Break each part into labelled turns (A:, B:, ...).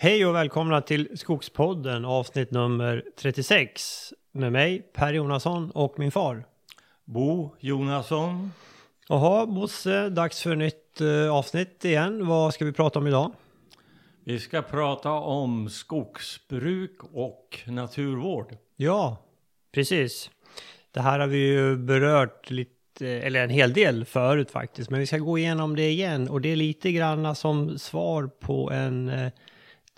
A: Hej och välkomna till Skogspodden avsnitt nummer 36 med mig Per Jonasson och min far.
B: Bo Jonasson.
A: Jaha Bosse, dags för nytt uh, avsnitt igen. Vad ska vi prata om idag?
B: Vi ska prata om skogsbruk och naturvård.
A: Ja, precis. Det här har vi ju berört lite, eller en hel del förut faktiskt, men vi ska gå igenom det igen och det är lite grann som svar på en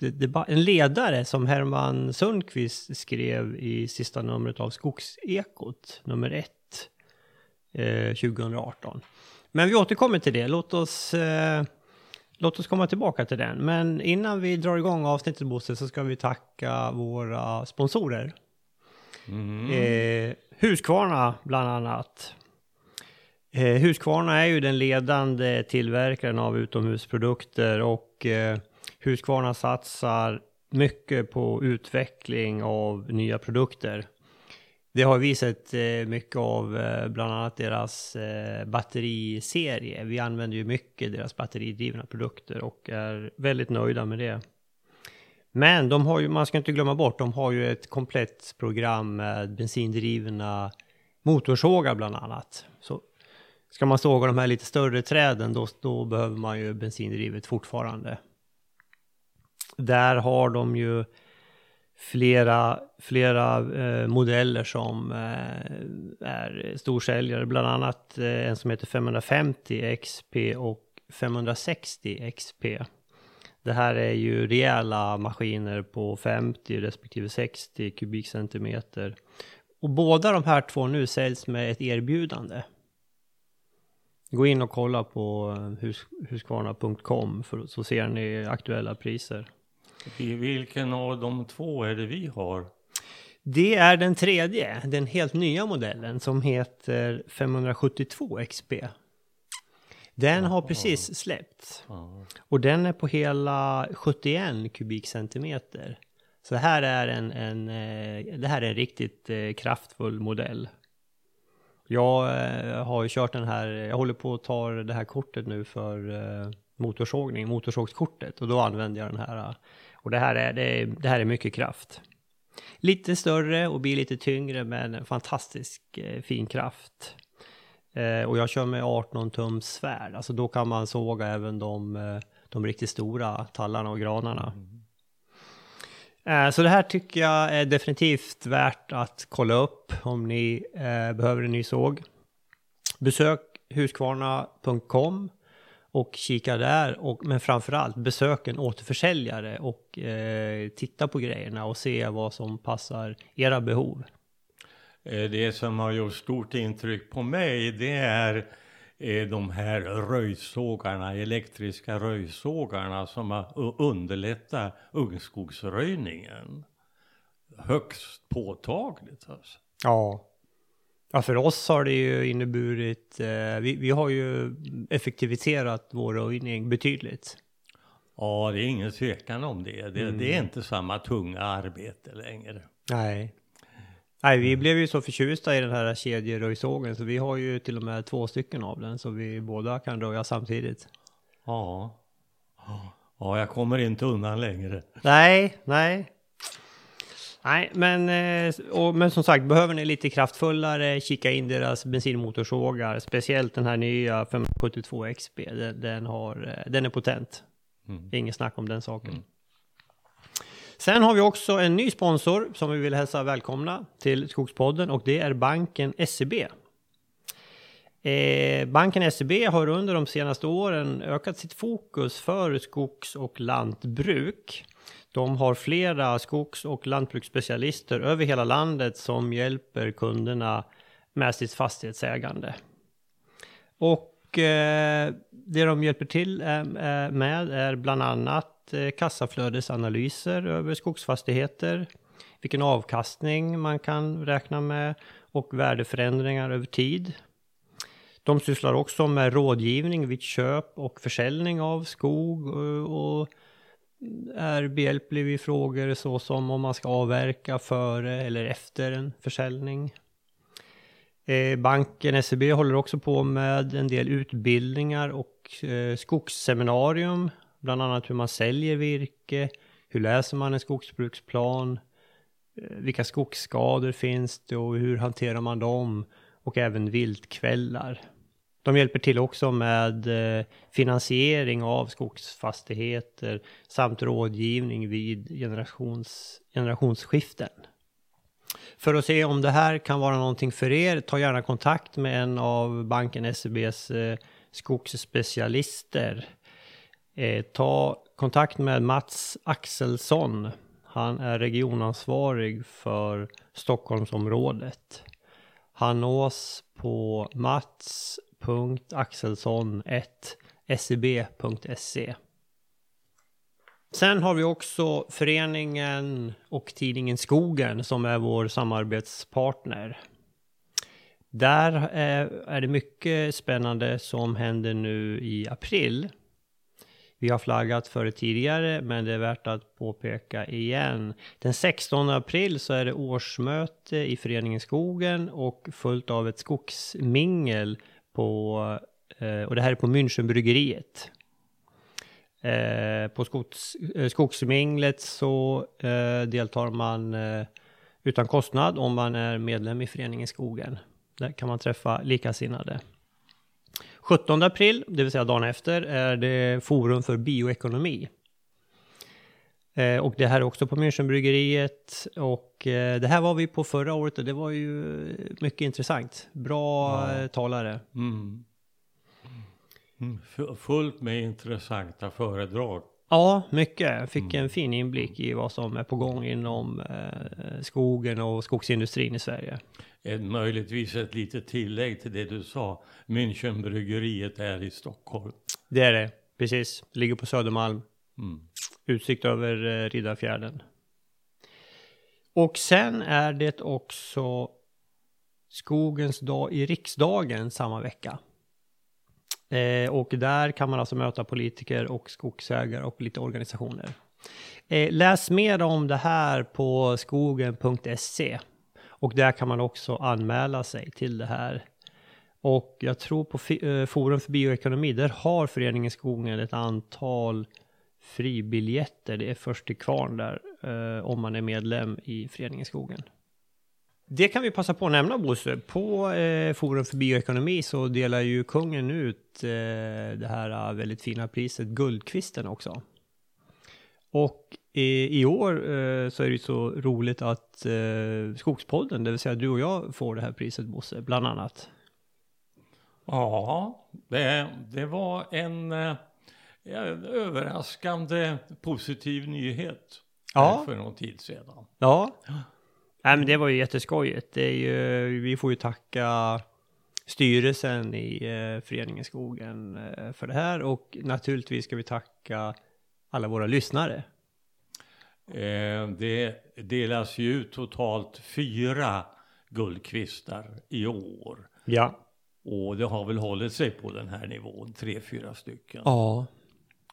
A: en ledare som Herman Sundqvist skrev i sista numret av Skogsekot, nummer ett, eh, 2018. Men vi återkommer till det. Låt oss, eh, låt oss komma tillbaka till den. Men innan vi drar igång avsnittet Bosse så ska vi tacka våra sponsorer. Mm. Eh, Husqvarna bland annat. Eh, Husqvarna är ju den ledande tillverkaren av utomhusprodukter och eh, Husqvarna satsar mycket på utveckling av nya produkter. Det har vi sett eh, mycket av eh, bland annat deras eh, batteriserie. Vi använder ju mycket deras batteridrivna produkter och är väldigt nöjda med det. Men de har ju, man ska inte glömma bort, de har ju ett komplett program med bensindrivna motorsågar bland annat. Så ska man såga de här lite större träden då, då behöver man ju bensindrivet fortfarande där har de ju flera, flera eh, modeller som eh, är storsäljare, bland annat eh, en som heter 550 XP och 560 XP. Det här är ju rejäla maskiner på 50 respektive 60 kubikcentimeter. Och båda de här två nu säljs med ett erbjudande. Gå in och kolla på eh, hus, huskvarna.com så ser ni aktuella priser.
B: Vilken av de två är det vi har?
A: Det är den tredje, den helt nya modellen som heter 572 XP. Den har precis släppts. Och den är på hela 71 kubikcentimeter. Så det här är en, en, eh, det här är en riktigt eh, kraftfull modell. Jag eh, har ju kört den här, jag håller på att ta det här kortet nu för motorsågning, motorsågskortet. Och då använder jag den här och det här är, det, är, det här är mycket kraft. Lite större och blir lite tyngre men fantastisk eh, fin kraft. Eh, och jag kör med 18 tums svärd, alltså då kan man såga även de, eh, de riktigt stora tallarna och granarna. Mm. Eh, så det här tycker jag är definitivt värt att kolla upp om ni eh, behöver en ny såg. Besök huskvarna.com och kika där. Och, men framförallt besök en återförsäljare och eh, titta på grejerna och se vad som passar era behov.
B: Eh, det som har gjort stort intryck på mig det är eh, de här röjsågarna, elektriska röjsågarna som har underlättat ungskogsröjningen. Högst påtagligt alltså.
A: Ja, Ja, för oss har det ju inneburit, eh, vi, vi har ju effektiviserat vår röjning betydligt.
B: Ja, det är ingen tvekan om det. Det, mm. det, är inte samma tunga arbete längre.
A: Nej. Nej, vi blev ju så förtjusta i den här kedjeröjsågen så vi har ju till och med två stycken av den så vi båda kan röja samtidigt.
B: Ja. Ja, jag kommer inte undan längre.
A: Nej, nej. Nej, men, eh, och, men som sagt, behöver ni lite kraftfullare, kika in deras bensinmotorsågar, speciellt den här nya 572 XB, den, den har, eh, den är potent. Mm. Inget snack om den saken. Mm. Sen har vi också en ny sponsor som vi vill hälsa välkomna till Skogspodden och det är banken SEB. Eh, banken SEB har under de senaste åren ökat sitt fokus för skogs och lantbruk. De har flera skogs och lantbruksspecialister över hela landet som hjälper kunderna med sitt fastighetsägande. Och eh, det de hjälper till eh, eh, med är bland annat eh, kassaflödesanalyser över skogsfastigheter, vilken avkastning man kan räkna med och värdeförändringar över tid. De sysslar också med rådgivning vid köp och försäljning av skog eh, och är behjälplig vid frågor såsom om man ska avverka före eller efter en försäljning. Eh, banken SEB håller också på med en del utbildningar och eh, skogsseminarium, bland annat hur man säljer virke, Hur läser man en skogsbruksplan? Eh, vilka skogsskador finns det och hur hanterar man dem? Och även viltkvällar. De hjälper till också med eh, finansiering av skogsfastigheter samt rådgivning vid generations, generationsskiften. För att se om det här kan vara någonting för er, ta gärna kontakt med en av banken SEBs eh, skogsspecialister. Eh, ta kontakt med Mats Axelsson. Han är regionansvarig för Stockholmsområdet. Han nås på Mats mats.axelsson1seb.se. Sen har vi också föreningen och tidningen Skogen som är vår samarbetspartner. Där eh, är det mycket spännande som händer nu i april. Vi har flaggat för det tidigare, men det är värt att påpeka igen. Den 16 april så är det årsmöte i föreningen Skogen och fullt av ett skogsmingel på, eh, och det här är på Münchenbryggeriet. Eh, på skogs, eh, skogsminglet så deltar man utan kostnad om man är medlem i föreningen Skogen. Där kan man träffa likasinnade. 17 april, det vill säga dagen efter, är det Forum för bioekonomi. Eh, och det här är också på Münchenbryggeriet. Och eh, det här var vi på förra året och det var ju mycket intressant. Bra ja. Eh, talare. Mm.
B: Mm. Fullt med intressanta föredrag.
A: Ja, mycket. Jag fick mm. en fin inblick i vad som är på gång inom skogen och skogsindustrin i Sverige.
B: Ett, möjligtvis ett litet tillägg till det du sa. Münchenbryggeriet är i Stockholm.
A: Det är det, precis. Ligger på Södermalm. Mm. Utsikt över eh, Riddarfjärden. Och sen är det också Skogens dag i riksdagen samma vecka. Eh, och där kan man alltså möta politiker och skogsägare och lite organisationer. Eh, läs mer om det här på skogen.se. Och där kan man också anmäla sig till det här. Och jag tror på eh, Forum för bioekonomi, där har Föreningen Skogen ett antal fribiljetter. Det är först till kvarn där eh, om man är medlem i Föreningen Skogen. Det kan vi passa på att nämna Bosse. På eh, Forum för bioekonomi så delar ju kungen ut eh, det här eh, väldigt fina priset Guldkvisten också. Och i, i år eh, så är det ju så roligt att eh, Skogspodden, det vill säga du och jag, får det här priset Bosse, bland annat.
B: Ja, det, det var en, eh, en överraskande positiv nyhet ja. för någon tid sedan.
A: Ja. Nej, men det var ju jätteskojigt. Det är ju, vi får ju tacka styrelsen i eh, Föreningen Skogen eh, för det här och naturligtvis ska vi tacka alla våra lyssnare.
B: Eh, det delas ju ut totalt fyra guldkvistar i år.
A: Ja.
B: Och det har väl hållit sig på den här nivån, tre, fyra stycken.
A: Ja.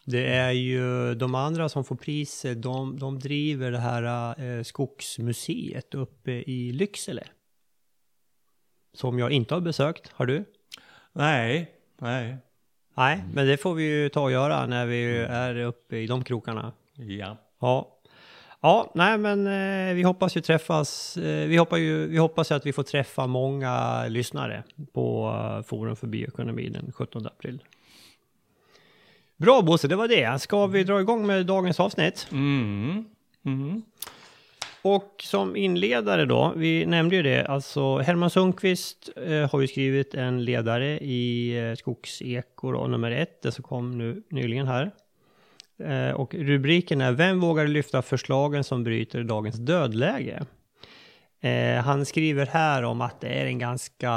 A: Det är ju de andra som får priset, de, de driver det här eh, skogsmuseet uppe i Lycksele. Som jag inte har besökt, har du?
B: Nej, nej.
A: Nej, men det får vi ju ta och göra när vi är uppe i de krokarna.
B: Ja.
A: Ja. Ja, nej men eh, vi hoppas ju träffas. Eh, vi, hoppas ju, vi hoppas ju att vi får träffa många lyssnare på uh, Forum för bioekonomi den 17 april. Bra Bosse, det var det. Ska vi dra igång med dagens avsnitt?
B: Mm. Mm.
A: Och som inledare då, vi nämnde ju det, alltså Herman Sundqvist eh, har ju skrivit en ledare i eh, Skogseko då, nummer ett, det som kom nu nyligen här. Eh, och rubriken är Vem vågar lyfta förslagen som bryter dagens dödläge? Eh, han skriver här om att det är en ganska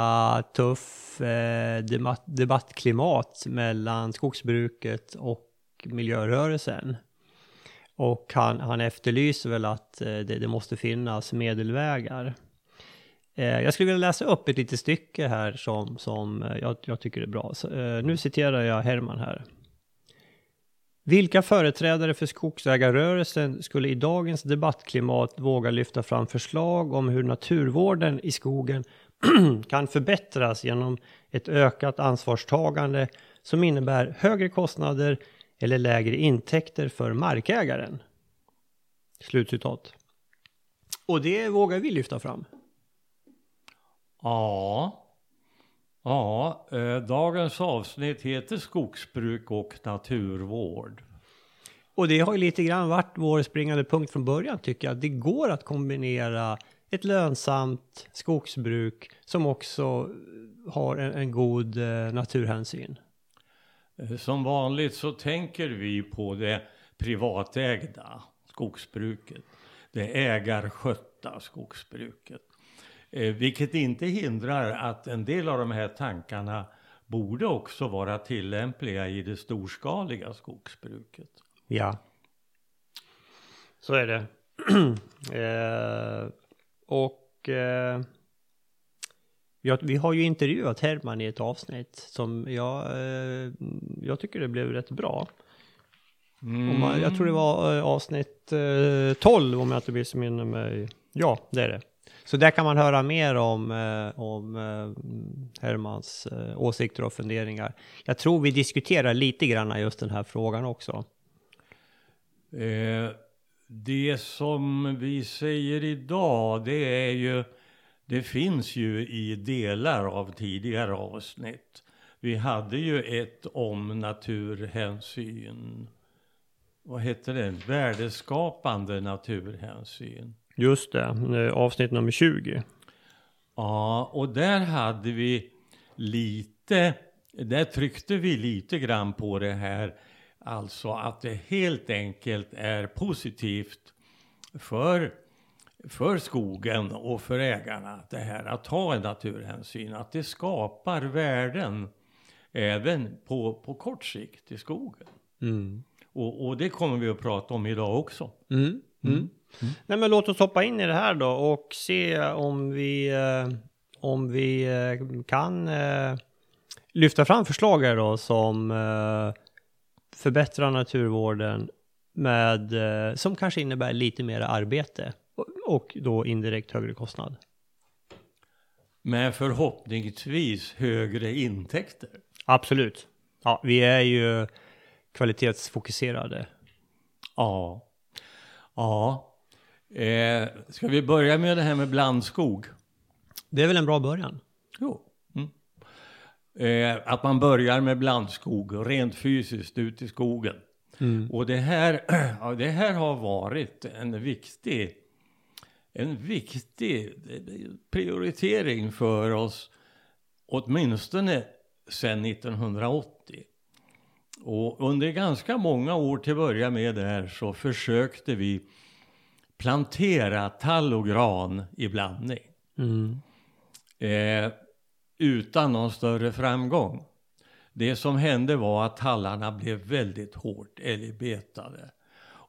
A: tuff eh, debatt, debattklimat mellan skogsbruket och miljörörelsen. Och han, han efterlyser väl att eh, det, det, måste finnas medelvägar. Eh, jag skulle vilja läsa upp ett litet stycke här som, som eh, jag, jag tycker är bra. Så, eh, nu citerar jag Herman här. Vilka företrädare för skogsägarrörelsen skulle i dagens debattklimat våga lyfta fram förslag om hur naturvården i skogen kan förbättras genom ett ökat ansvarstagande som innebär högre kostnader eller lägre intäkter för markägaren? Slutcitat. Och det vågar vi lyfta fram.
B: Ja. Ja, eh, dagens avsnitt heter Skogsbruk och naturvård.
A: Och det har ju lite grann varit vår springande punkt från början tycker jag. Det går att kombinera ett lönsamt skogsbruk som också har en, en god eh, naturhänsyn.
B: Eh, Som vanligt så tänker vi på det privatägda skogsbruket. Det ägarskötta skogsbruket. Eh, vilket inte hindrar att en del av de här tankarna borde också vara tillämpliga i det storskaliga skogsbruket.
A: Ja. Så är det. eh, och eh, vi, har, vi har ju intervjuat Herman i ett avsnitt som jag, eh, jag tycker det blev rätt bra. Om man, jag tror det var eh, avsnitt eh, 12 om jag inte missminner mig. Ja, det är det. Så där kan man höra mer om, eh, om eh, Hermans eh, åsikter och funderingar. Jag tror vi diskuterar lite grann just den här frågan också.
B: Eh, det som vi säger idag, det är ju, det finns ju i delar av tidigare avsnitt. Vi hade ju ett om naturhänsyn. Vad heter det? Värdeskapande naturhänsyn.
A: Just det, eh, avsnitt nummer 20.
B: Ja, och där hade vi lite, där tryckte vi lite grann på det här, alltså att det helt enkelt är positivt för, för skogen och för ägarna, det här att ta en naturhänsyn, att det skapar värden även på, på kort sikt i skogen.
A: Mm.
B: Och, och det kommer vi att prata om idag också.
A: Mm. Mm. Nej men låt oss hoppa in i det här då och se om vi, eh, om vi eh, kan eh, lyfta fram förslag här då som förbättrar naturvården med, som kanske innebär lite mer arbete och, och då indirekt högre kostnad.
B: Med förhoppningsvis högre intäkter.
A: Absolut. Ja, vi är ju kvalitetsfokuserade.
B: Ja. Ja. Eh, ska vi börja med det här med blandskog?
A: Det är väl en bra början?
B: Jo. Mm. Eh, att man börjar med blandskog, rent fysiskt ut i skogen. Och det här, ja, det här har varit en viktig, en viktig prioritering för oss, åtminstone sedan 1980. Och under ganska många år till att börja med där så försökte vi plantera tall och gran i blandning.
A: Mm.
B: Eh, utan någon större framgång. Det som hände var att tallarna blev väldigt hårt älgbetade.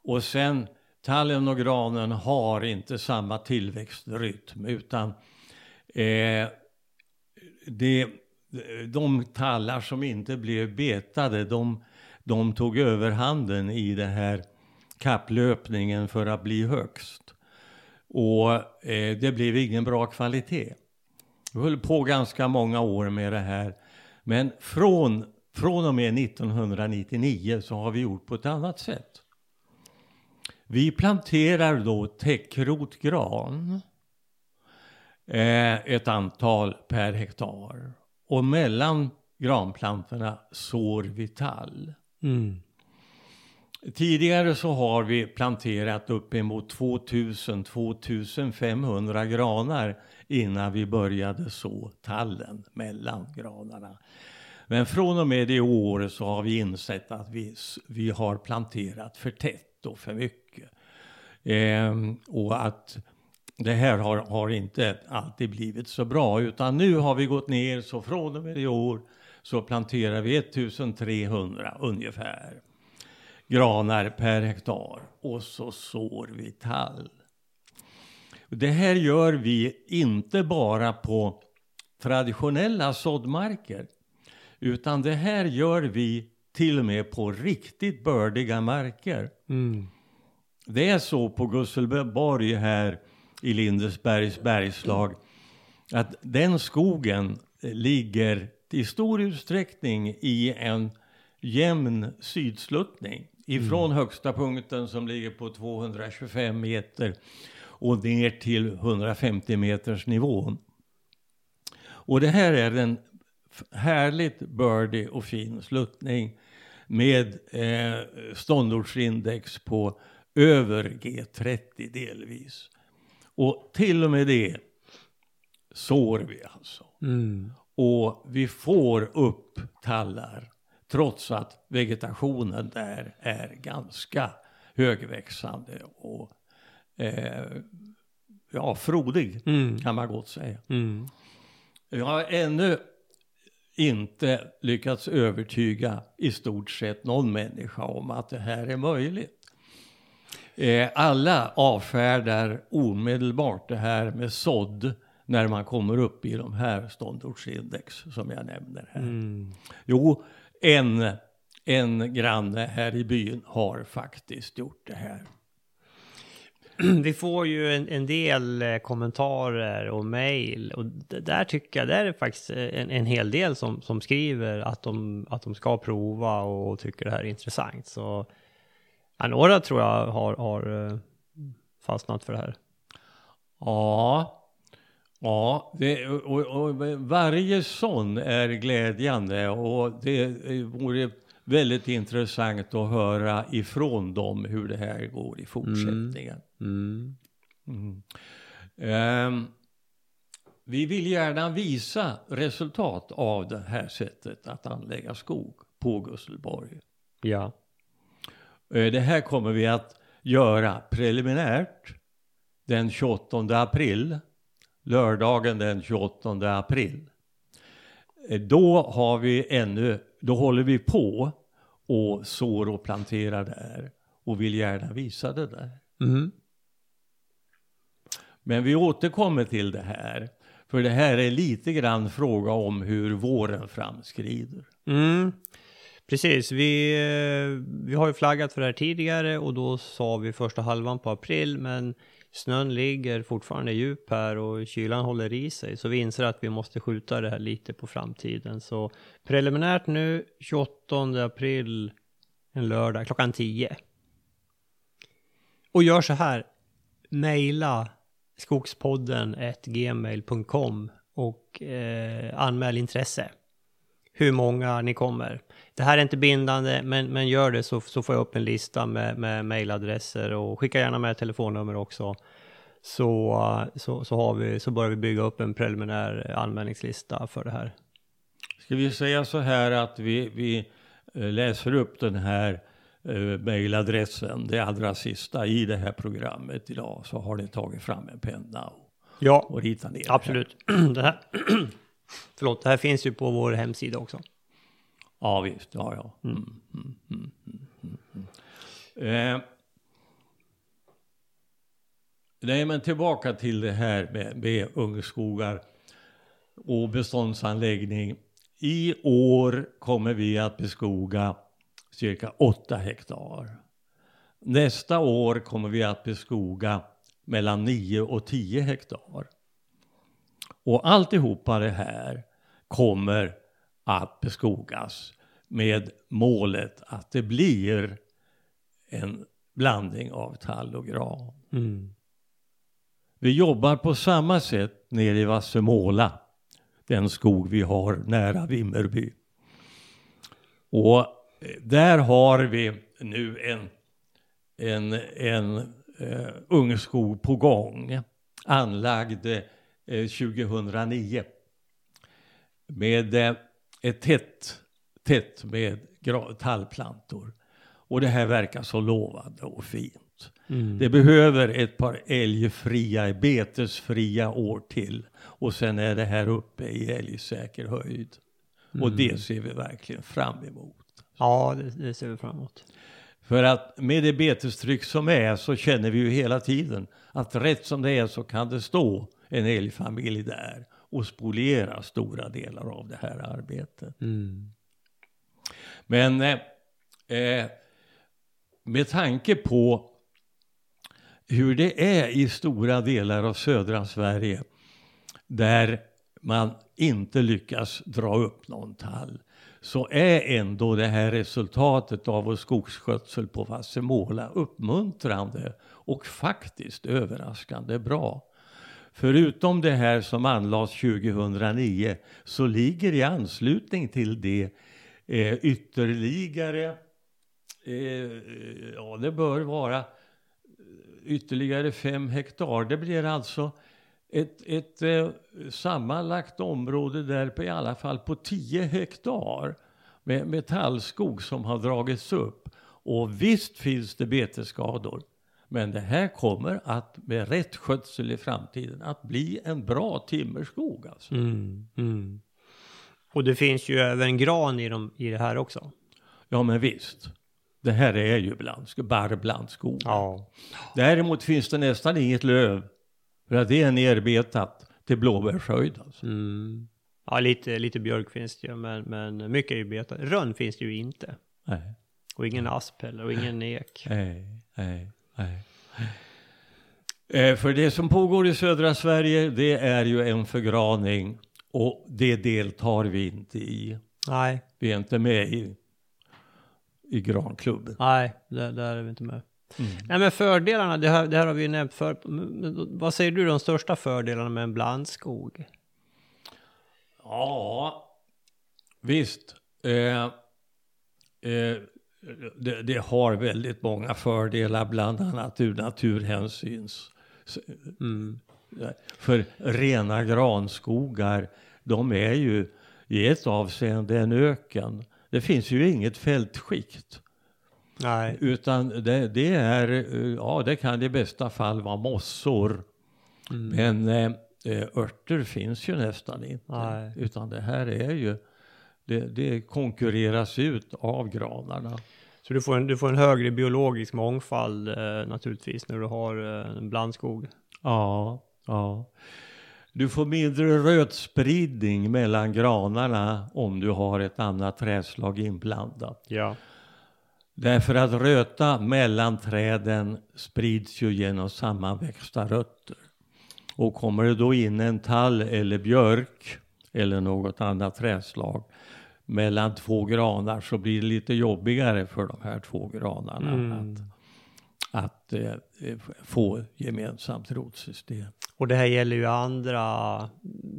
B: Och sen, tallen och granen har inte samma tillväxtrytm utan eh, det, de tallar som inte blev betade, de, de tog överhanden i den här kapplöpningen för att bli högst. Och eh, det blev ingen bra kvalitet. Vi höll på ganska många år med det här. Men från, från och med 1999 så har vi gjort på ett annat sätt. Vi planterar då täckrotgran. Eh, ett antal per hektar. Och mellan granplantorna sår vi tall.
A: Mm.
B: Tidigare så har vi planterat uppemot 2000-2500 granar innan vi började så tallen mellan granarna. Men från och med i år så har vi insett att vi, vi har planterat för tätt och för mycket. Ehm, och att det här har, har inte alltid blivit så bra utan nu har vi gått ner så från och med i år så planterar vi 1300 ungefär granar per hektar och så sår vi tall. Det här gör vi inte bara på traditionella såddmarker utan det här gör vi till och med på riktigt bördiga marker.
A: Mm.
B: Det är så på Gusselborg här i Lindesbergs bergslag att den skogen ligger i stor utsträckning i en jämn sydsluttning. Ifrån högsta punkten som ligger på 225 meter och ner till 150 meters nivån. Och det här är en härligt bördig och fin sluttning med eh, ståndortsindex på över G30 delvis. Och till och med det sår vi alltså.
A: Mm.
B: Och vi får upp tallar trots att vegetationen där är ganska högväxande och eh, ja, frodig
A: Mm.
B: kan man gott säga.
A: Mm.
B: Jag har ännu inte lyckats övertyga i stort sett någon människa om att det här är möjligt. Eh, alla avfärdar omedelbart det här med sådd när man kommer upp i de här ståndortsindex som jag nämner här.
A: Mm.
B: Jo, en, en granne här i byn har faktiskt gjort det här.
A: Vi får ju en, en del eh, kommentarer och mejl och där tycker jag, där är det faktiskt eh, en, en hel del som, som skriver att de, att de ska prova och tycker det här är intressant. Så ja, några tror jag har, har eh, fastnat för det här.
B: Ja, ja det, och, och varje sån är glädjande och det vore väldigt intressant att höra ifrån dem hur det här går i fortsättningen.
A: Mm.
B: Mm. Ehm, vi vill gärna visa resultat av det här sättet att anlägga skog på Gusselborg.
A: Ja.
B: Eh, Det här kommer vi att göra preliminärt den 28 april, lördagen den 28 april. Eh, Då har vi ännu, då håller vi på och sår och planterar där och vill gärna visa det där.
A: Mm.
B: Men vi återkommer till det här, för det här är lite grann fråga om hur våren framskrider.
A: Mm. Precis, vi, eh, vi har ju flaggat för det här tidigare och då sa vi första halvan på april men snön ligger fortfarande djup här och kylan håller i sig så vi inser att vi måste skjuta det här lite på framtiden. Så preliminärt nu 28 april, en lördag, klockan 10. Och gör så här, mejla skogspodden gmail.com och eh, anmäl intresse hur många ni kommer. Det här är inte bindande, men, men gör det så, så får jag upp en lista med, med och skicka gärna med telefonnummer också. Så, så, så, har vi, så börjar vi bygga upp en preliminär anmälningslista för det här.
B: Ska vi säga så här att vi, vi eh, läser upp den här eh, mejladressen, det allra sista i det här programmet idag, så har ni tagit fram en penna och,
A: Ja,
B: och ritat ner det här.
A: absolut. det, här, förlåt, det här finns ju på vår hemsida också.
B: Ja visst, ja ja. Mm, mm, mm, mm, mm, mm. Eh, nej men tillbaka till det här med, med ungskogar och beståndsanläggning. I år kommer vi att beskoga cirka 8 hektar. Nästa år kommer vi att beskoga mellan 9 och 10 hektar. Och alltihopa det här kommer att beskogas med målet att det blir en blandning av tall och gran.
A: Mm.
B: Vi jobbar på samma sätt nere i Vassemåla, den skog vi har nära Vimmerby. Och eh, där har vi nu en, en, en eh, ungskog på gång, anlagd eh, 2009. Med eh, ett tätt, tätt med tallplantor. Och det här verkar så lovande och fint.
A: Mm.
B: Det behöver ett par älgfria, betesfria år till. Och sen är det här uppe i älgsäker höjd. Och
A: Mm.
B: det ser vi verkligen fram emot.
A: Ja, det, det ser vi fram emot.
B: För att med det betestryck som är så känner vi ju hela tiden att rätt som det är så kan det stå en älgfamilj där och spoliera stora delar av det här arbetet.
A: Mm.
B: Men eh, eh, med tanke på hur det är i stora delar av södra Sverige där man inte lyckas dra upp någon tall så är ändå det här resultatet av vår skogsskötsel på Vassemåla uppmuntrande och faktiskt överraskande bra. Förutom det här som anlades 2009 så ligger i anslutning till det eh, ytterligare, eh, ja det bör vara ytterligare fem hektar. Det blir alltså ett, ett eh, sammanlagt område där på i alla fall på 10 hektar med, metallskog som har dragits upp. Och visst finns det betesskador. Men det här kommer att med rätt skötsel i framtiden att bli en bra timmerskog. Alltså.
A: Mm, mm. Och det finns ju även gran i, dem, i det här också.
B: Ja men visst. Det här är ju blandskog.
A: Ja.
B: Däremot finns det nästan inget löv. För att det är nerbetat till blåbärshöjd. Alltså.
A: Mm. Ja, lite, lite björk finns det ju, men, men mycket är ju betat. Rönn finns det ju inte.
B: Nej,
A: Och ingen asp heller, och ingen ek.
B: nej, nej, nej. Eh, för det som pågår i södra Sverige, det är ju en förgraning. Och det deltar vi inte i.
A: Nej,
B: Vi är inte med i, i granklubben.
A: nej, där, där är vi inte med.
B: Mm.
A: Nej, men fördelarna, det här, det här har vi ju nämnt för. Vad säger du de största fördelarna med en blandskog?
B: Ja, visst. Eh, eh, det, det har väldigt många fördelar, bland annat ur naturhänsyns.
A: Mm.
B: För rena granskogar, de är ju i ett avseende en öken. Det finns ju inget fältskikt.
A: Nej.
B: Utan det, det är, eh, ja det kan i bästa fall vara mossor.
A: Mm.
B: Men eh, eh, örter finns ju nästan inte.
A: Nej.
B: Utan det här är ju, det, det konkurreras ut av granarna.
A: Så du får, en, du får en högre biologisk mångfald eh, naturligtvis när du har eh, en blandskog.
B: Ja, ja. Du får mindre rötspridning mellan granarna om du har ett annat trädslag inblandat.
A: Ja.
B: Därför att röta mellan träden sprids ju genom sammanväxta rötter. Och kommer det då in en tall eller björk eller något annat trädslag mellan två granar så blir det lite jobbigare för de här två granarna
A: Mm.
B: att, att eh, få gemensamt rotsystem.
A: Och det här gäller ju andra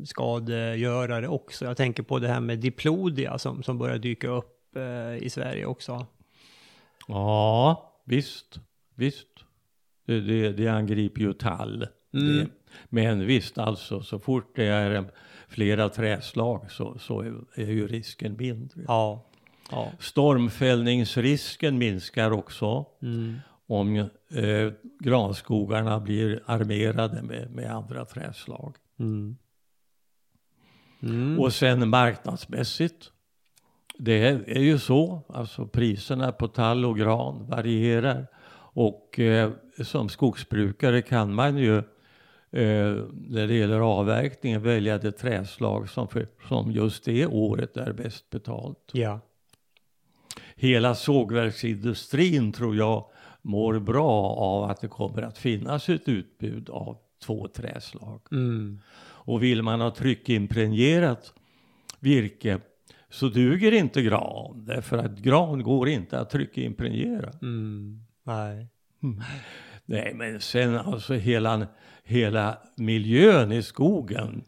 A: skadegörare också. Jag tänker på det här med diplodia som, som börjar dyka upp eh, i Sverige också.
B: Ja, visst, visst. Det, det, det angriper ju tall.
A: Mm.
B: Det, men visst, alltså så fort det är en- flera träslag så, så är, ju risken mindre.
A: Ja. Ja.
B: Stormfällningsrisken minskar också
A: Mm.
B: om eh, granskogarna blir armerade med, med andra träslag.
A: Mm. Mm.
B: Och sen marknadsmässigt. Det är, är ju så, alltså priserna på tall och gran varierar. Och eh, som skogsbrukare kan man ju när det gäller avverkningen välja det träslag som, för, som just det året är bäst betalt.
A: Ja.
B: Hela sågverksindustrin tror jag mår bra av att det kommer att finnas ett utbud av två träslag.
A: Mm.
B: Och vill man ha tryckimpregnerat virke så duger inte gran. Därför att gran går inte att tryckimpregnera.
A: Mm. Nej.
B: Nej, men sen alltså hela, hela miljön i skogen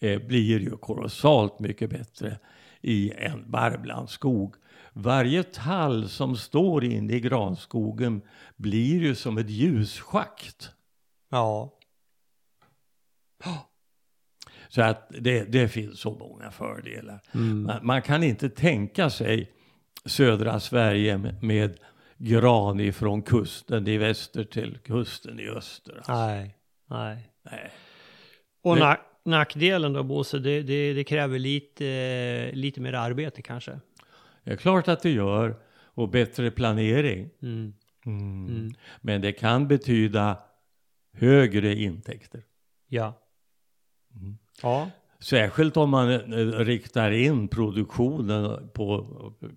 B: eh, blir ju kolossalt mycket bättre i en barrblandskog. Varje tall som står inne i granskogen blir ju som ett ljusschakt.
A: Ja.
B: Så att det, det finns så många fördelar.
A: Mm.
B: Man, man kan inte tänka sig södra Sverige med, med gran ifrån kusten i väster till kusten i öster. Alltså.
A: Nej. Nej.
B: Nej.
A: Och
B: Men-
A: nack, nackdelen då Bosse, det, det, det kräver lite, lite mer arbete kanske.
B: Det är klart att det gör. Och bättre planering.
A: Mm.
B: Mm.
A: Mm.
B: Men det kan betyda högre intäkter.
A: Ja.
B: Mm.
A: Ja.
B: Särskilt om man eh, riktar in produktionen på,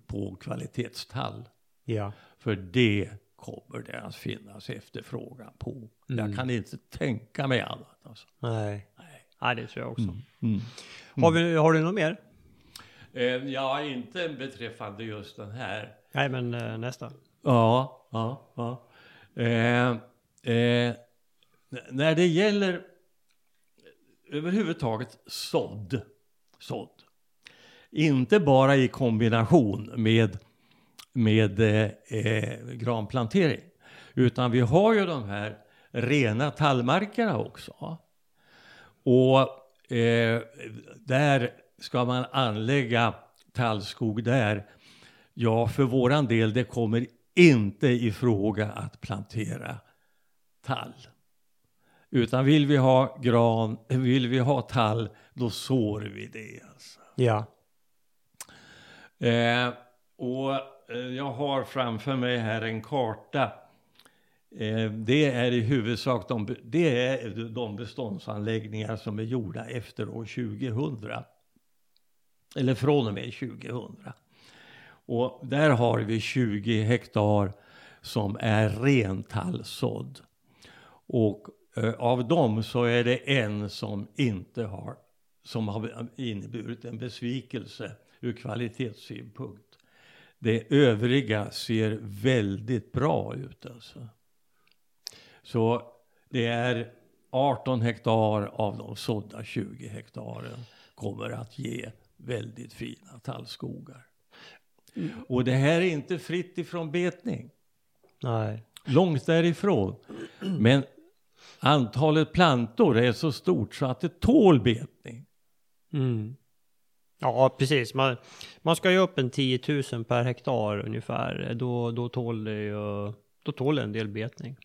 B: på kvalitetstall.
A: Ja.
B: För det kommer det att finnas efterfrågan på.
A: Mm.
B: Jag kan inte tänka mig annat. Alltså.
A: Nej.
B: Nej.
A: Nej, det tror jag också.
B: Mm.
A: Har, vi, har du något mer?
B: Eh, ja, inte beträffande just den här.
A: Nej, men eh, nästa.
B: Ja, ja, ja. Eh, eh, när det gäller överhuvudtaget sådd, sådd. Inte bara i kombination med, med eh, eh, granplantering. Utan vi har ju de här rena tallmarkerna också. Och eh, där ska man anlägga tallskog där. Ja, för våran del, det kommer inte i fråga att plantera tall. Utan vill vi ha gran, vill vi ha tall, då sår vi det. Alltså.
A: Ja.
B: Eh, och Eh, jag har framför mig här en karta. Eh, det är i huvudsak de, det är de beståndsanläggningar som är gjorda efter år 2000. Eller från och med 2000. Och där har vi 20 hektar som är rentallsådd. Och eh, av dem så är det en som inte har, som har inneburit en besvikelse ur kvalitetssynpunkt. Det övriga ser väldigt bra ut alltså. Så det är 18 hektar av de sådda 20 hektaren kommer att ge väldigt fina tallskogar. Och det här är inte fritt ifrån betning.
A: Nej.
B: Långt därifrån. Men antalet plantor är så stort så att det tål betning.
A: Mm. Ja, precis. Man, man ska ju upp en 10 000 per hektar ungefär. Då, då tål det ju, då tål det en del betning.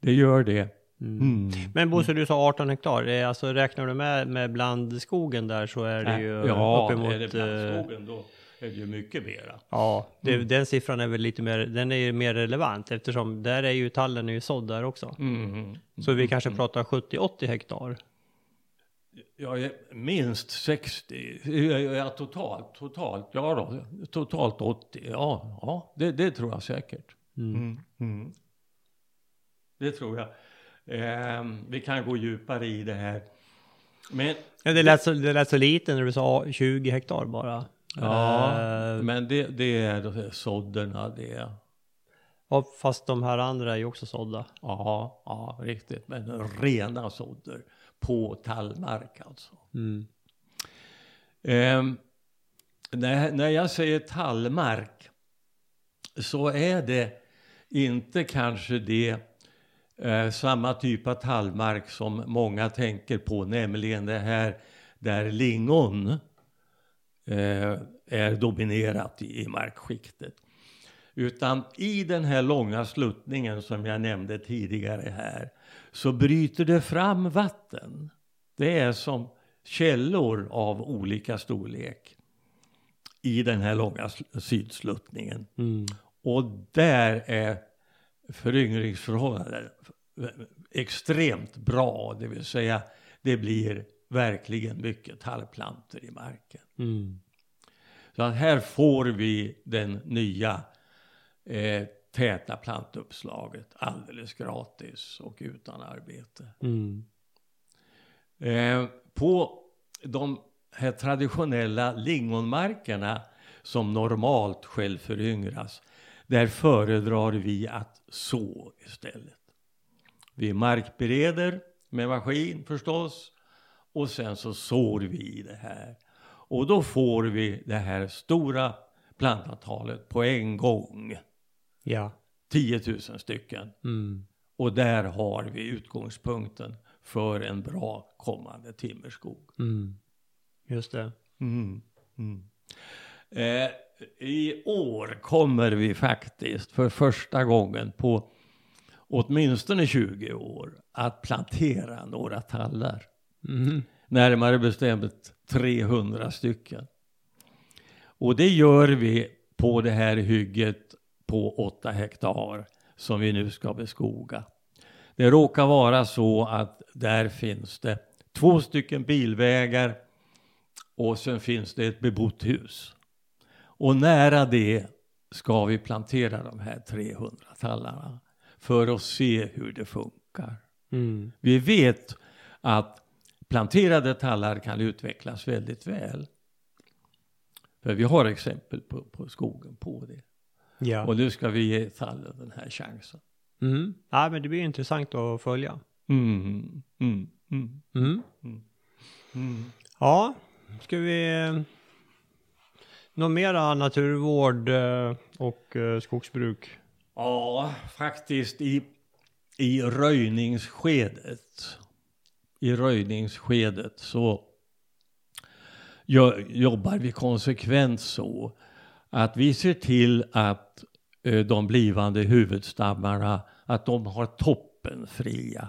B: Det gör det.
A: Mm. Men Bosse, du sa 18 hektar. Alltså, räknar du med, med blandskogen där så är det ju
B: ja,
A: uppemot...
B: är det
A: eh,
B: blandskogen då är det ju mycket mera.
A: Ja, det, den siffran är väl lite mer, den är ju mer relevant eftersom där är ju tallen är ju sådd där också.
B: Mm.
A: Så vi kanske pratar 70-80 hektar.
B: Ja, minst 60, ja, totalt, totalt, ja då, totalt 80, ja, ja det, det tror jag säkert.
A: Mm.
B: Mm. Det tror jag. Eh, vi kan gå djupare i det här. Men,
A: Ja, det, lät så, det lät så lite när du sa 20 hektar bara.
B: ja,
A: Eh,
B: men det, det är sådderna, det är,
A: och fast de här andra är ju också sådda.
B: ja, ja, riktigt, men rena sådder på tallmark alltså.
A: Mm.
B: Ehm, när, när jag säger tallmark så är det inte kanske det eh, samma typ av tallmark som många tänker på, nämligen det här där lingon eh, är dominerat i, i markskiktet. Utan i den här långa sluttningen som jag nämnde tidigare här så bryter det fram vatten. Det är som källor av olika storlek i den här långa sl- sydsluttningen.
A: Mm.
B: Och där är föryngringsförhållanden extremt bra, det vill säga det blir verkligen mycket tallplantor i marken.
A: Mm.
B: Så att här får vi den nya eh, täta plantuppslaget alldeles gratis och utan arbete.
A: Mm.
B: Eh, på de här traditionella lingonmarkerna som normalt självföryngras, där föredrar vi att så istället. Vi markbereder med maskin förstås och sen så sår vi det här. Och då får vi det här stora plantantalet på en gång.
A: Ja.
B: 10 000 stycken.
A: Mm.
B: Och där har vi utgångspunkten för en bra kommande timmerskog.
A: Mm. Just det.
B: Mm. Mm. Eh, I år kommer vi faktiskt för första gången på åtminstone 20 år att plantera några tallar.
A: Mm.
B: Närmare bestämt 300 stycken. Och det gör vi på det här hygget på 8 hektar som vi nu ska beskoga. Det råkar vara så att där finns det två stycken bilvägar och sen finns det ett bebott hus. Och nära det ska vi plantera de här 300 tallarna för att se hur det funkar.
A: Mm.
B: Vi vet att planterade tallar kan utvecklas väldigt väl. För vi har exempel på, på skogen på det.
A: Ja.
B: Och nu ska vi ge tallen den här chansen.
A: Mm. Ja, men det blir intressant att följa.
B: Mm, mm, mm,
A: Mm.
B: mm.
A: Ja, ska vi... Något mera naturvård eh, och eh, skogsbruk?
B: Ja, faktiskt i, i röjningsskedet. I röjningsskedet så jo- jobbar vi konsekvent så att vi ser till att eh, de blivande huvudstammarna, att de har toppen fria.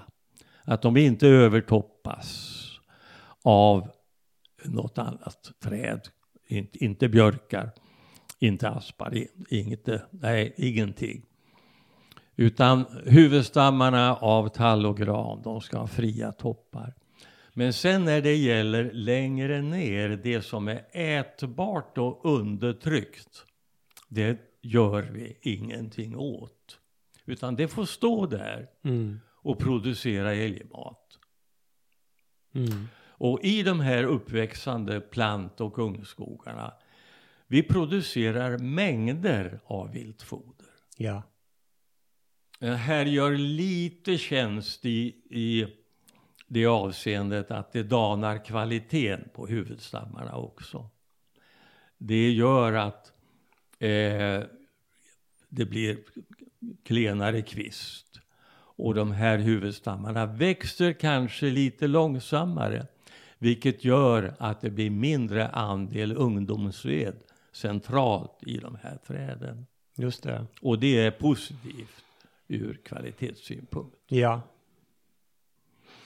B: Att de inte övertoppas av något annat träd. Inte, inte björkar, inte aspar, inte, nej, ingenting. Utan huvudstammarna av tall och gran, de ska ha fria toppar. Men sen när det gäller längre ner, det som är ätbart och undertryckt, det gör vi ingenting åt. Utan det får stå där
A: Mm.
B: och producera älgmat.
A: Mm.
B: Och i de här uppväxande plant och ungskogarna, vi producerar mängder av viltfoder.
A: Ja.
B: Det här gör lite tjänst i, i det avseendet att det danar kvaliteten på huvudstammarna också. Det gör att eh, det blir klenare kvist. Och de här huvudstammarna växer kanske lite långsammare. Vilket gör att det blir mindre andel ungdomsved centralt i de här träden.
A: Just det.
B: Och det är positivt ur kvalitetssynpunkt.
A: Ja.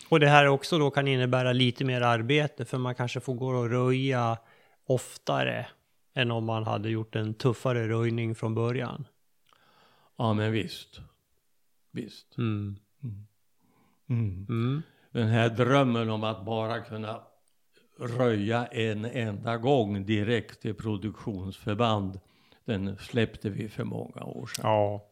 A: Och det här också då kan innebära lite mer arbete för man kanske får gå och röja oftare än om man hade gjort en tuffare röjning från början.
B: Ja, men visst. Visst.
A: Mm.
B: Mm.
A: Mm.
B: Den här drömmen om att bara kunna röja en enda gång direkt till produktionsförband, den släppte vi för många år sedan.
A: Ja.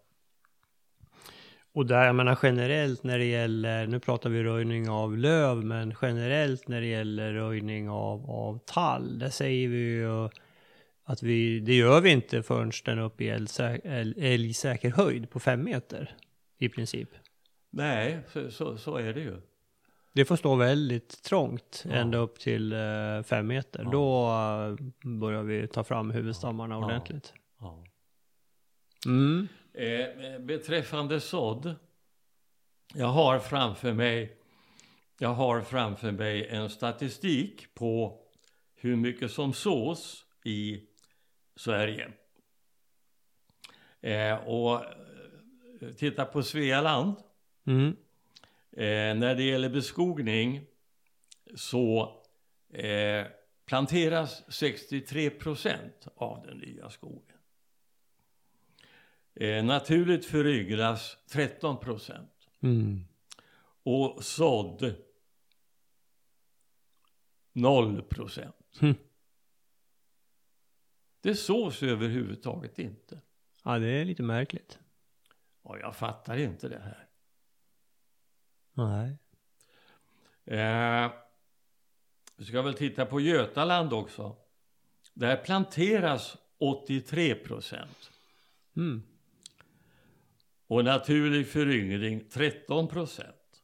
A: Och där, jag menar generellt när det gäller, nu pratar vi röjning av löv, men generellt när det gäller röjning av, av tall, där säger vi ju att vi, det gör vi inte förrän den är uppe i älgsä- älg- älgsäker höjd på fem meter i princip.
B: Nej, så, så, så är det ju.
A: Det får stå väldigt trångt
B: Ja.
A: ända upp till eh, fem meter.
B: Ja.
A: Då eh, börjar vi ta fram huvudstammarna
B: Ja.
A: ordentligt. Mm.
B: Eh, beträffande sådd. Jag har framför mig jag har framför mig en statistik på hur mycket som sås i Sverige. Eh, och eh, titta på Svealand.
A: Mm.
B: Eh, när det gäller beskogning så eh, planteras 63 procent av den nya skogen. Eh, naturligt föryngras 13 procent.
A: Mm.
B: Och sådd 0 procent.
A: Hm.
B: Det sås överhuvudtaget inte.
A: Ja, det är lite märkligt.
B: Och jag fattar inte det här.
A: Nej.
B: Eh, vi ska väl titta på Götaland också. Där planteras 83 procent.
A: Mm.
B: Och naturlig föryngring 13 procent.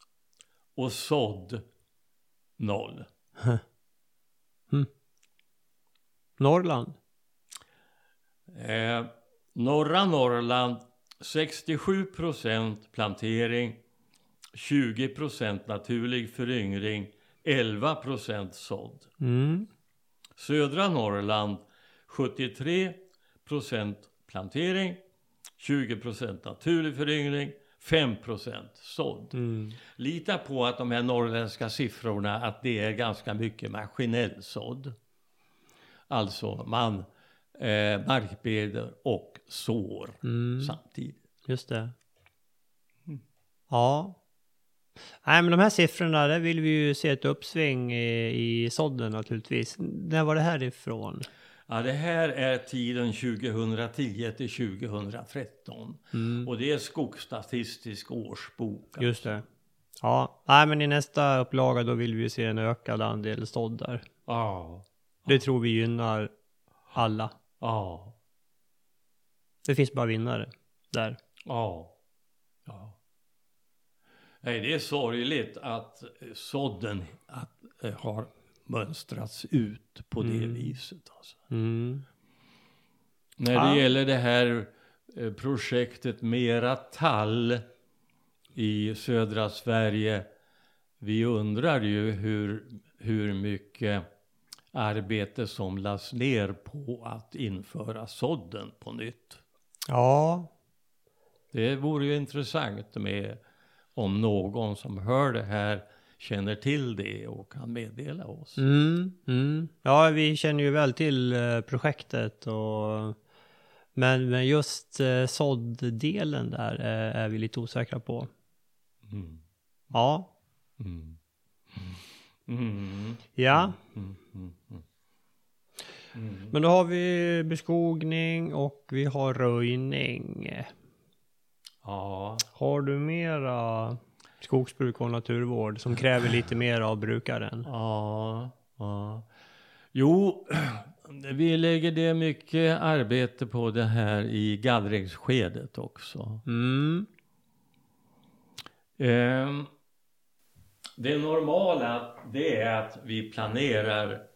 B: Och sådd 0.
A: Norrland.
B: Eh, norra Norrland 67 procent plantering. 20 procent naturlig föryngring. 11 procent sådd.
A: Mm.
B: Södra Norrland 73 procent plantering, 20 procent naturlig föryngring, 5 procent sådd.
A: Mm.
B: Lita på att de här norrländska siffrorna att det är ganska mycket maskinell sådd. Alltså man eh, markbeder och sår
A: Mm.
B: samtidigt.
A: Just det.
B: Mm.
A: Ja. Nej, men de här siffrorna, där vill vi ju se ett uppsving i, i sådden naturligtvis. När var det här ifrån?
B: Ja, det här är tiden 2010 till 2013
A: Mm.
B: och det är Skogsstatistisk årsbok.
A: Just det. Ja, nej men i nästa upplaga då vill vi se en ökad andel sådd där.
B: Ja.
A: Det tror vi gynnar alla.
B: Ja.
A: Det finns bara vinnare där.
B: Ja. ja. Nej, det är sorgligt att sådden att, eh, har mönstrats ut på det
A: Mm.
B: viset. Alltså.
A: Mm.
B: När det gäller det här eh, projektet Mera tall i södra Sverige. Vi undrar ju hur, hur mycket arbete som lades ner på att införa sådden på nytt.
A: Ja,
B: Det vore ju intressant med om någon som hör det här känner till det och kan meddela oss.
A: Mm, mm. Ja, vi känner ju väl till eh, projektet och men, men just eh, sådddelen där eh, är vi lite osäkra på.
B: Mm.
A: Ja,
B: Mm. Mm.
A: ja.
B: Mm.
A: Men då har vi beskogning och vi har röjning.
B: Ja,
A: Har du mera skogsbruk och naturvård som kräver lite mer av brukaren?
B: ja, ja. Jo, vi lägger det mycket arbete på det här i gallringsskedet också.
A: Mm,
B: Ehm, det normala det är att vi planerar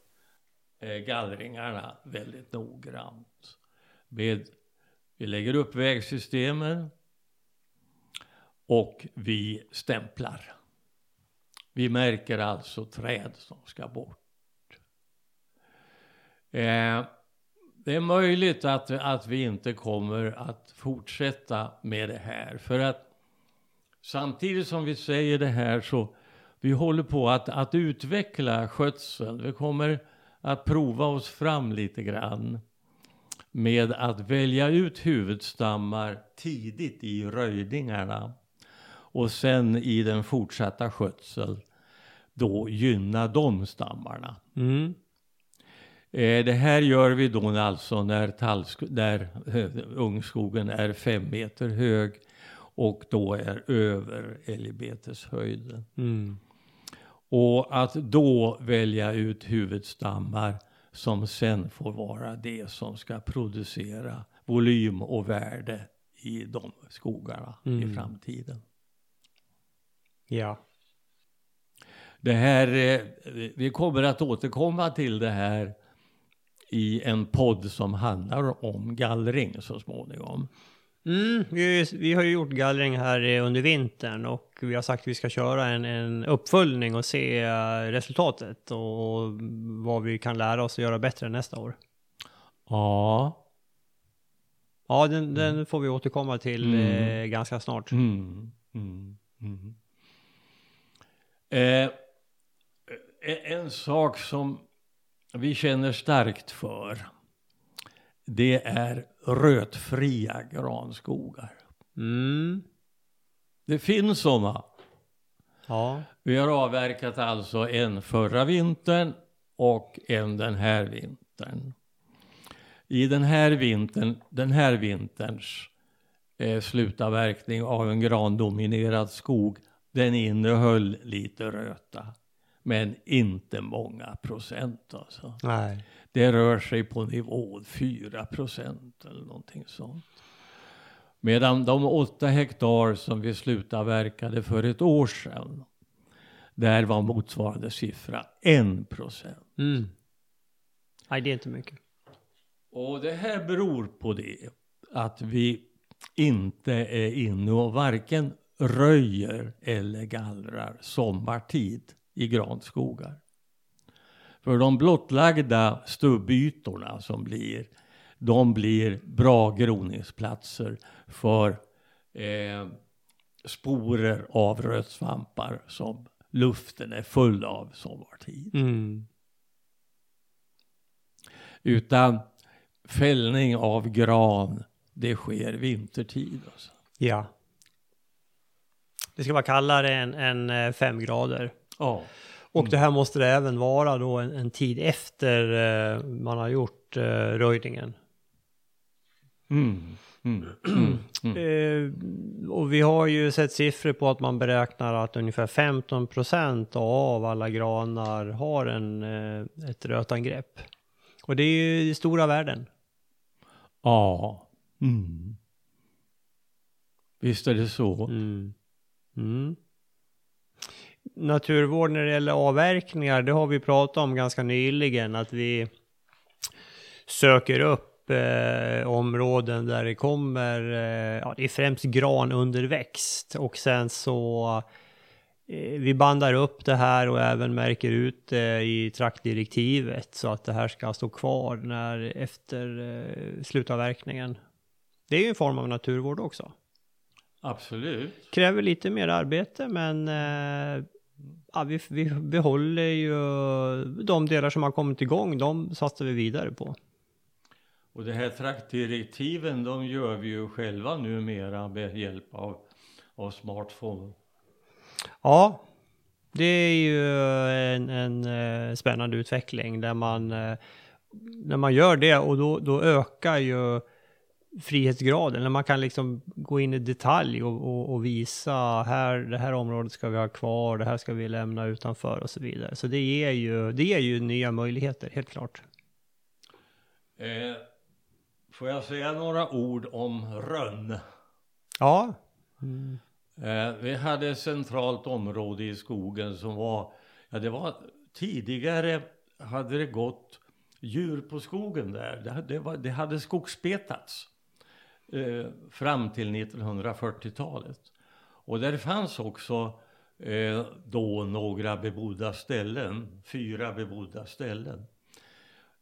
B: eh, gallringarna väldigt noggrant. Med, vi lägger upp vägsystemen och vi stämplar. Vi märker alltså träd som ska bort. Eh, det är möjligt att, att vi inte kommer att fortsätta med det här. För att Samtidigt som vi säger det här så vi håller på att, att utveckla skötseln. Vi kommer att prova oss fram lite grann med att välja ut huvudstammar tidigt i röjningarna och sen i den fortsatta skötseln då gynna de stammarna.
A: mm,
B: Eh, det här gör vi då alltså när, tallsk- när eh, ungskogen är fem meter hög och då är över älgbeteshöjden.
A: mm,
B: Och att då välja ut huvudstammar som sen får vara det som ska producera volym och värde i de skogarna i
A: Mm.
B: framtiden.
A: Ja.
B: Det här, eh, vi kommer att återkomma till det här i en podd som handlar om gallring så småningom.
A: Mm, vi, vi har ju gjort gallring här eh, under vintern och vi har sagt att vi ska köra en, en uppföljning och se eh, resultatet och vad vi kan lära oss att göra bättre nästa år.
B: Ja.
A: Ja, den, den får vi återkomma till
B: Mm.
A: ganska snart.
B: Mm, mm, mm. Eh, en- en sak som vi känner starkt för det är rötfria granskogar.
A: Mm.
B: Det finns sådana.
A: Ja.
B: Vi har avverkat alltså en förra vintern och en den här vintern. I den här vintern, den här vinterns eh, slutavverkning av en grandominerad skog, den innehöll lite röta. Men inte många procent alltså.
A: Nej.
B: Det rör sig på nivå 4 procent eller någonting sånt. Medan de åtta hektar som vi slutavverkade för ett år sedan, där var motsvarande siffra 1 procent.
A: Mm. Nej, det är inte mycket.
B: Och det här beror på det att vi inte är inne och varken röjer eller gallrar sommartid i granskogar. För de blottlagda stubbytorna som blir, de blir bra groningsplatser för eh, sporer av rötsvampar som luften är full av sommartid.
A: Mm.
B: Utan fällning av gran, det sker vintertid. Alltså.
A: Ja. Det ska vara kallare än, än eh, fem grader.
B: Ja.
A: Och det här måste det även vara då en, en tid efter eh, man har gjort eh, röjningen.
B: Mm. Mm. Mm. Mm.
A: Eh, och vi har ju sett siffror på att man beräknar att ungefär 15 procent av alla granar har en, eh, ett rötangrepp. Och det är ju stora värden.
B: Ja. Mm. Visst är det så.
A: Mm. Mm. Naturvård när det gäller avverkningar, det har vi pratat om ganska nyligen, att vi söker upp eh, områden där det kommer, eh, ja det är främst gran och sen så eh, vi bandar upp det här och även märker ut det i traktdirektivet så att det här ska stå kvar när efter eh, slutavverkningen. Det är ju en form av naturvård också.
B: Absolut.
A: Kräver lite mer arbete men eh, ja, vi, vi behåller ju de delar som har kommit igång, de satsar vi vidare på.
B: Och det här traktdirektiven, de gör vi ju själva numera med hjälp av, av smartphone.
A: Ja, det är ju en, en eh, spännande utveckling där man, eh, när man gör det och då, då ökar ju frihetsgraden, när man kan liksom gå in i detalj och, och, och, visa här, det här området ska vi ha kvar, det här ska vi lämna utanför och så vidare. Så det ger ju, det ger ju nya möjligheter, helt klart.
B: Eh, får jag säga några ord om Rönn?
A: Ja. Mm.
B: Eh, vi hade ett centralt område i skogen som var, ja det var tidigare hade det gått djur på skogen där. Det, det, var, det hade skogsbetats eh, fram till 1940-talet. Och där fanns också eh, då några bebodda ställen, fyra bebodda ställen.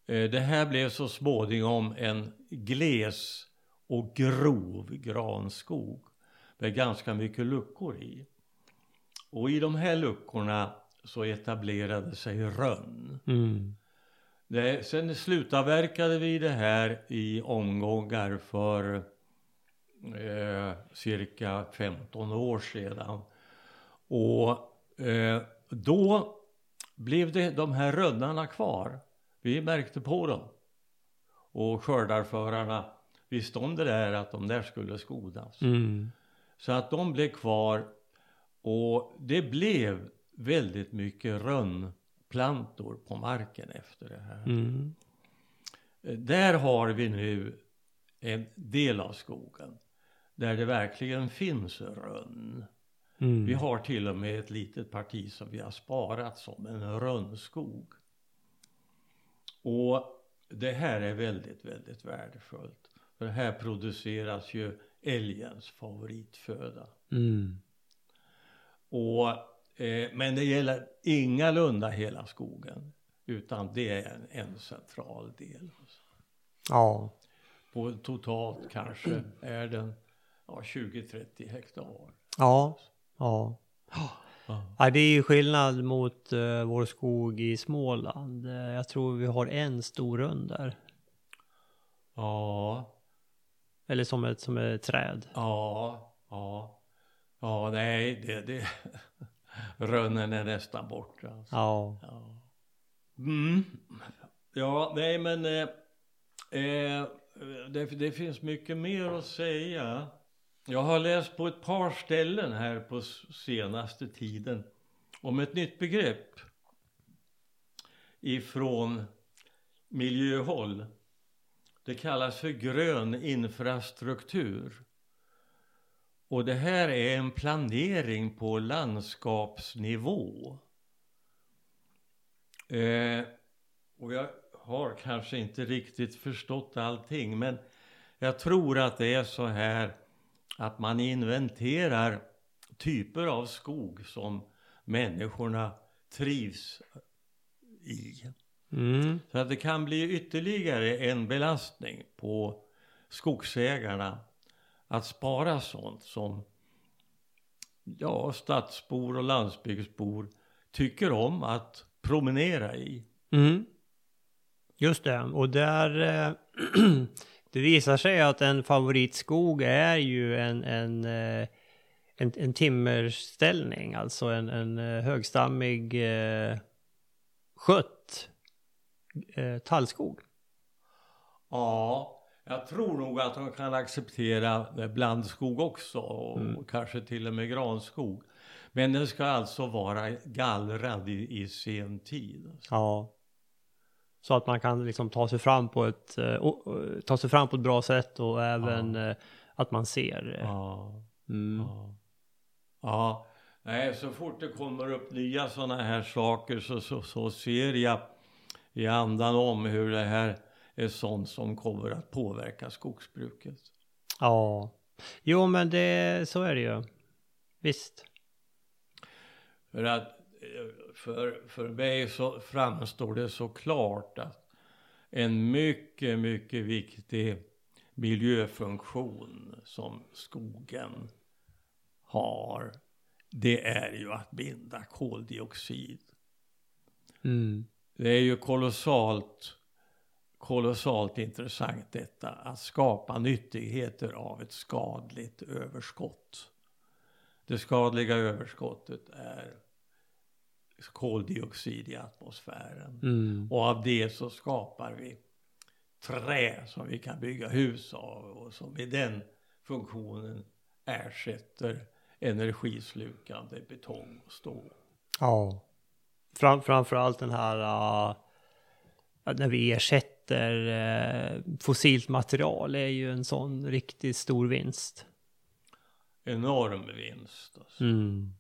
B: Eh, det här blev så småningom en gles och grov granskog med ganska mycket luckor i. Och i de här luckorna så etablerade sig rönn.
A: Mm.
B: Det, sen slutavverkade vi det här i omgångar för eh, cirka 15 år sedan. Och eh, då blev det de här rönnarna kvar. Vi märkte på dem. Och skördarförarna visste om det där att de där skulle skodas.
A: Mm.
B: Så att de blev kvar och det blev väldigt mycket rönnplantor på marken efter det här.
A: Mm.
B: Där har vi nu en del av skogen där det verkligen finns rönn.
A: Mm.
B: Vi har till och med ett litet parti som vi har sparat som en rönnskog. Och det här är väldigt, väldigt värdefullt. För här produceras ju älgens favoritföda.
A: Mm.
B: Och, eh, men det gäller ingalunda hela skogen. Utan det är en, en central del.
A: Ja.
B: På totalt kanske är den ja, 20-30 hektar.
A: Ja. Ja. Ja, det är ju skillnad mot uh, vår skog i Småland. Uh, jag tror vi har en stor rund där.
B: Ja.
A: Eller som ett, som ett träd.
B: Ja, ja. Ja, nej, det, det. Rönnen är nästan borta. Alltså.
A: Ja.
B: Ja. Mm. Ja, nej men. Eh, eh, det, det finns mycket mer att säga. Jag har läst på ett par ställen här på senaste tiden om ett nytt begrepp ifrån miljöhåll. Det kallas för grön infrastruktur. Och det här är en planering på landskapsnivå. Eh, och jag har kanske inte riktigt förstått allting men jag tror att det är så här att man inventerar typer av skog som människorna trivs i.
A: Mm.
B: Så att det kan bli ytterligare en belastning på skogsägarna att spara sånt som ja, stadsbor och landsbygdsbor tycker om att promenera i.
A: Mm. Just det, och där eh, det visar sig att en favoritskog är ju en, en, eh, en, en timmerställning, alltså en, en eh, högstammig eh, skött eh, tallskog.
B: Ja, jag tror nog att de kan acceptera blandskog också och
A: Mm.
B: kanske till och med granskog. Men den ska alltså vara gallrad i, i sen tid.
A: Ja. Så att man kan liksom ta sig fram på ett, eh, ta sig fram på ett bra sätt och även eh, att man ser.
B: Ja.
A: Mm.
B: Ja. ja. Nej, så fort det kommer upp nya sådana här saker så, så, så ser jag i andan om hur det här är sånt som kommer att påverka skogsbruket.
A: ja. Jo men det, så är det ju. Visst.
B: För att för, för mig så framstår det så klart att en mycket, mycket viktig miljöfunktion som skogen har, det är ju att binda koldioxid.
A: Mm.
B: Det är ju kolossalt, kolossalt intressant detta att skapa nyttigheter av ett skadligt överskott. Det skadliga överskottet är koldioxid i atmosfären.
A: Mm.
B: Och av det så skapar vi trä som vi kan bygga hus av och som i den funktionen ersätter energislukande betong och stål.
A: Ja. Fram, framförallt den här uh, när vi ersätter uh, fossilt material är ju en sån riktigt stor vinst.
B: Enorm vinst. Alltså.
A: Mm.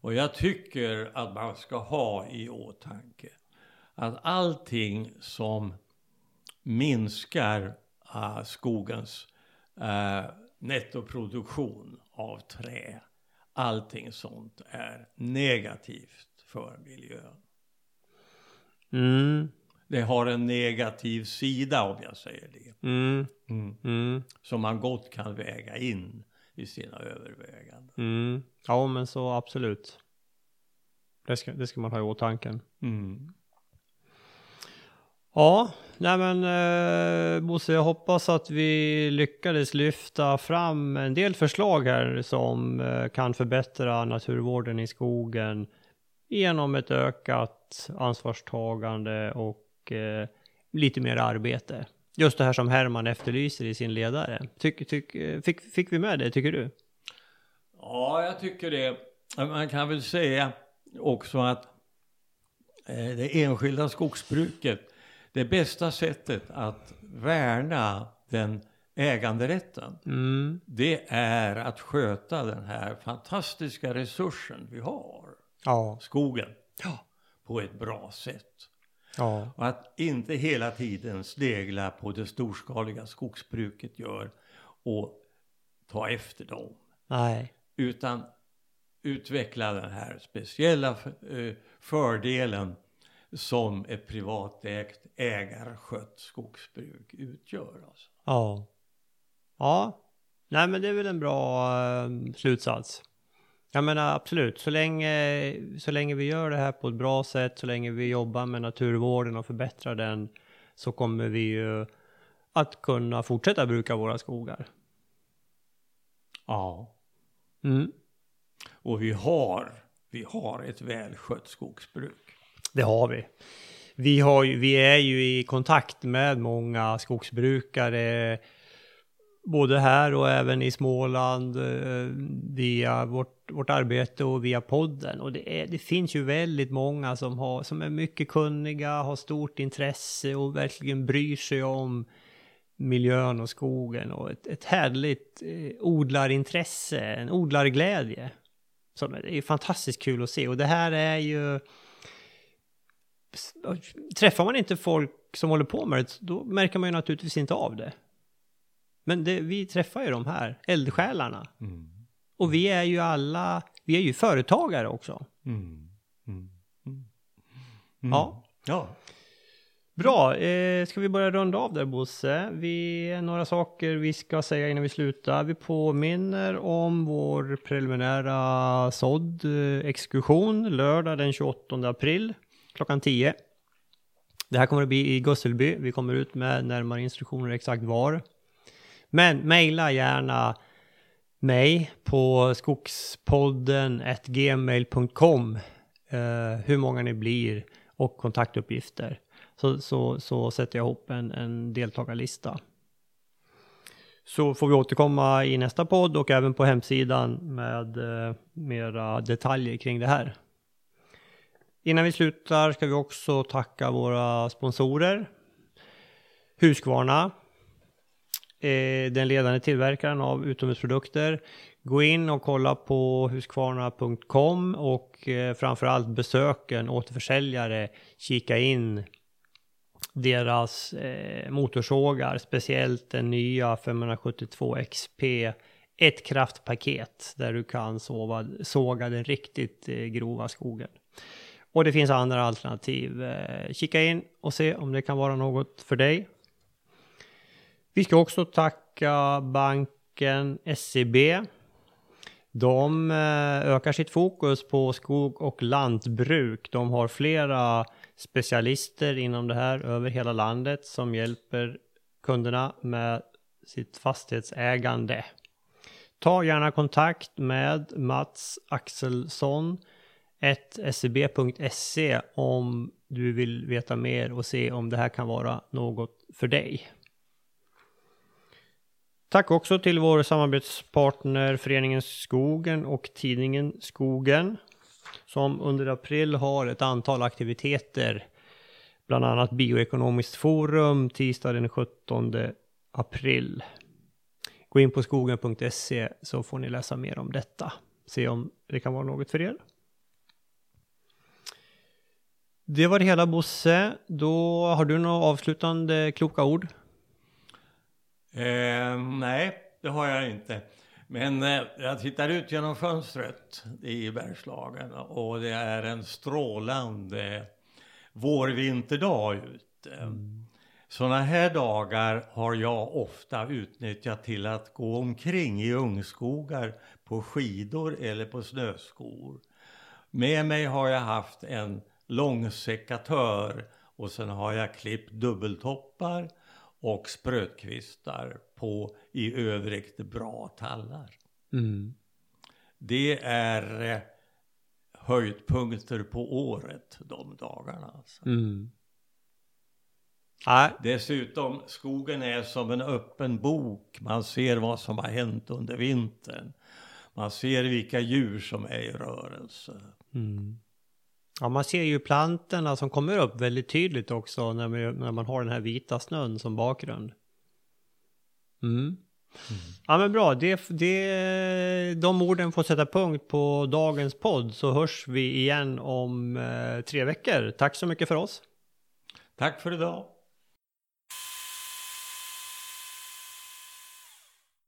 B: Och jag tycker att man ska ha i åtanke att allting som minskar uh, skogens uh, nettoproduktion av trä, allting sånt är negativt för miljön.
A: Mm.
B: Det har en negativ sida om jag säger det.
A: Mm.
B: Mm.
A: Mm.
B: Som man gott kan väga in i sina överväganden.
A: Mm. Ja men så absolut. Det ska, det ska man ha i åtanke.
B: Mm.
A: Ja, nej men eh, Bosse, jag hoppas att vi lyckades lyfta fram en del förslag här som eh, kan förbättra naturvården i skogen genom ett ökat ansvarstagande och eh, lite mer arbete. Just det här som Herman efterlyser i sin ledare. Tyck, tyck, fick, fick vi med det, tycker du?
B: Ja, jag tycker det. Man kan väl säga också att eh, det enskilda skogsbruket, det bästa sättet att värna den äganderätten,
A: Mm.
B: det är att sköta den här fantastiska resursen vi har,
A: Ja.
B: skogen,
A: Ja.
B: på ett bra sätt.
A: Ja.
B: Och att inte hela tiden snegla på det storskaliga skogsbruket gör och ta efter dem.
A: Nej.
B: Utan utveckla den här speciella eh, fördelen som ett privatägt ägarskött skogsbruk utgör. Alltså.
A: Ja. Ja. Nej men det är väl en bra eh, slutsats. Jag menar absolut, så länge, så länge vi gör det här på ett bra sätt, så länge vi jobbar med naturvården och förbättrar den, så kommer vi ju att kunna fortsätta bruka våra skogar.
B: Ja.
A: Mm.
B: Och vi har, vi har ett välskött skogsbruk.
A: Det har vi. Vi, har vi är ju i kontakt med många skogsbrukare, både här och även i Småland, eh, via vårt, vårt arbete och via podden. Och det, är, det finns ju väldigt många som, har, som är mycket kunniga, har stort intresse och verkligen bryr sig om miljön och skogen och ett, ett härligt eh, odlarintresse, en odlarglädje. Som är, det är fantastiskt kul att se och det här är ju Träffar man inte folk som håller på med det, då märker man ju naturligtvis inte av det. Men det, vi träffar ju de här eldsjälarna.
B: Mm.
A: Och vi är ju alla, vi är ju företagare också.
B: Mm. Mm. Mm.
A: Ja.
B: Ja.
A: Bra, eh, ska vi börja runda av där Bosse? Vi, några saker vi ska säga innan vi slutar. Vi påminner om vår preliminära sådd eh, lördag den 28 april klockan 10. Det här kommer att bli i Gusselby. Vi kommer ut med närmare instruktioner exakt var. Men mejla gärna mig på skogspodden gmail.com eh, hur många ni blir och kontaktuppgifter. Så, så, så sätter jag ihop en, en deltagarlista. Så får vi återkomma i nästa podd och även på hemsidan med eh, mera detaljer kring det här. Innan vi slutar ska vi också tacka våra sponsorer. Husqvarna, eh, den ledande tillverkaren av utomhusprodukter. Gå in och kolla på husqvarna.com och eh, framförallt besök en återförsäljare. Kika in deras eh, motorsågar, speciellt den nya 572 XP ett kraftpaket där du kan sova, såga den riktigt eh, grova skogen. Och det finns andra alternativ. Eh, kika in och se om det kan vara något för dig. Vi ska också tacka banken SEB. De eh, ökar sitt fokus på skog och lantbruk. De har flera specialister inom det här över hela landet som hjälper kunderna med sitt fastighetsägande. Ta gärna kontakt med Mats Axelsson seb.se om du vill veta mer och se om det här kan vara något för dig. Tack också till vår samarbetspartner Föreningen Skogen och tidningen Skogen som under april har ett antal aktiviteter. Bland annat Bioekonomiskt forum tisdag den 17 april. Gå in på skogen.se så får ni läsa mer om detta. Se om det kan vara något för er. Det var det hela Bosse. Då har du några avslutande kloka ord?
B: Eh, nej, det har jag inte. Men eh, jag tittar ut genom fönstret i Bergslagen och det är en strålande vårvinterdag ute. Mm. Sådana här dagar har jag ofta utnyttjat till att gå omkring i ungskogar på skidor eller på snöskor. Med mig har jag haft en långsekatör och sen har jag klippt dubbeltoppar och sprötkvistar på i övrigt bra tallar. Mm. Det är eh, höjdpunkter på året de dagarna. Alltså. Mm. Dessutom, skogen är som en öppen bok. Man ser vad som har hänt under vintern. Man ser vilka djur som är i rörelse. Mm.
A: Ja, man ser ju plantorna som kommer upp väldigt tydligt också när man, när man har den här vita snön som bakgrund. Mm. Mm. Ja men bra, det, det, de orden får sätta punkt på dagens podd så hörs vi igen om eh, tre veckor. Tack så mycket för oss.
B: Tack för idag.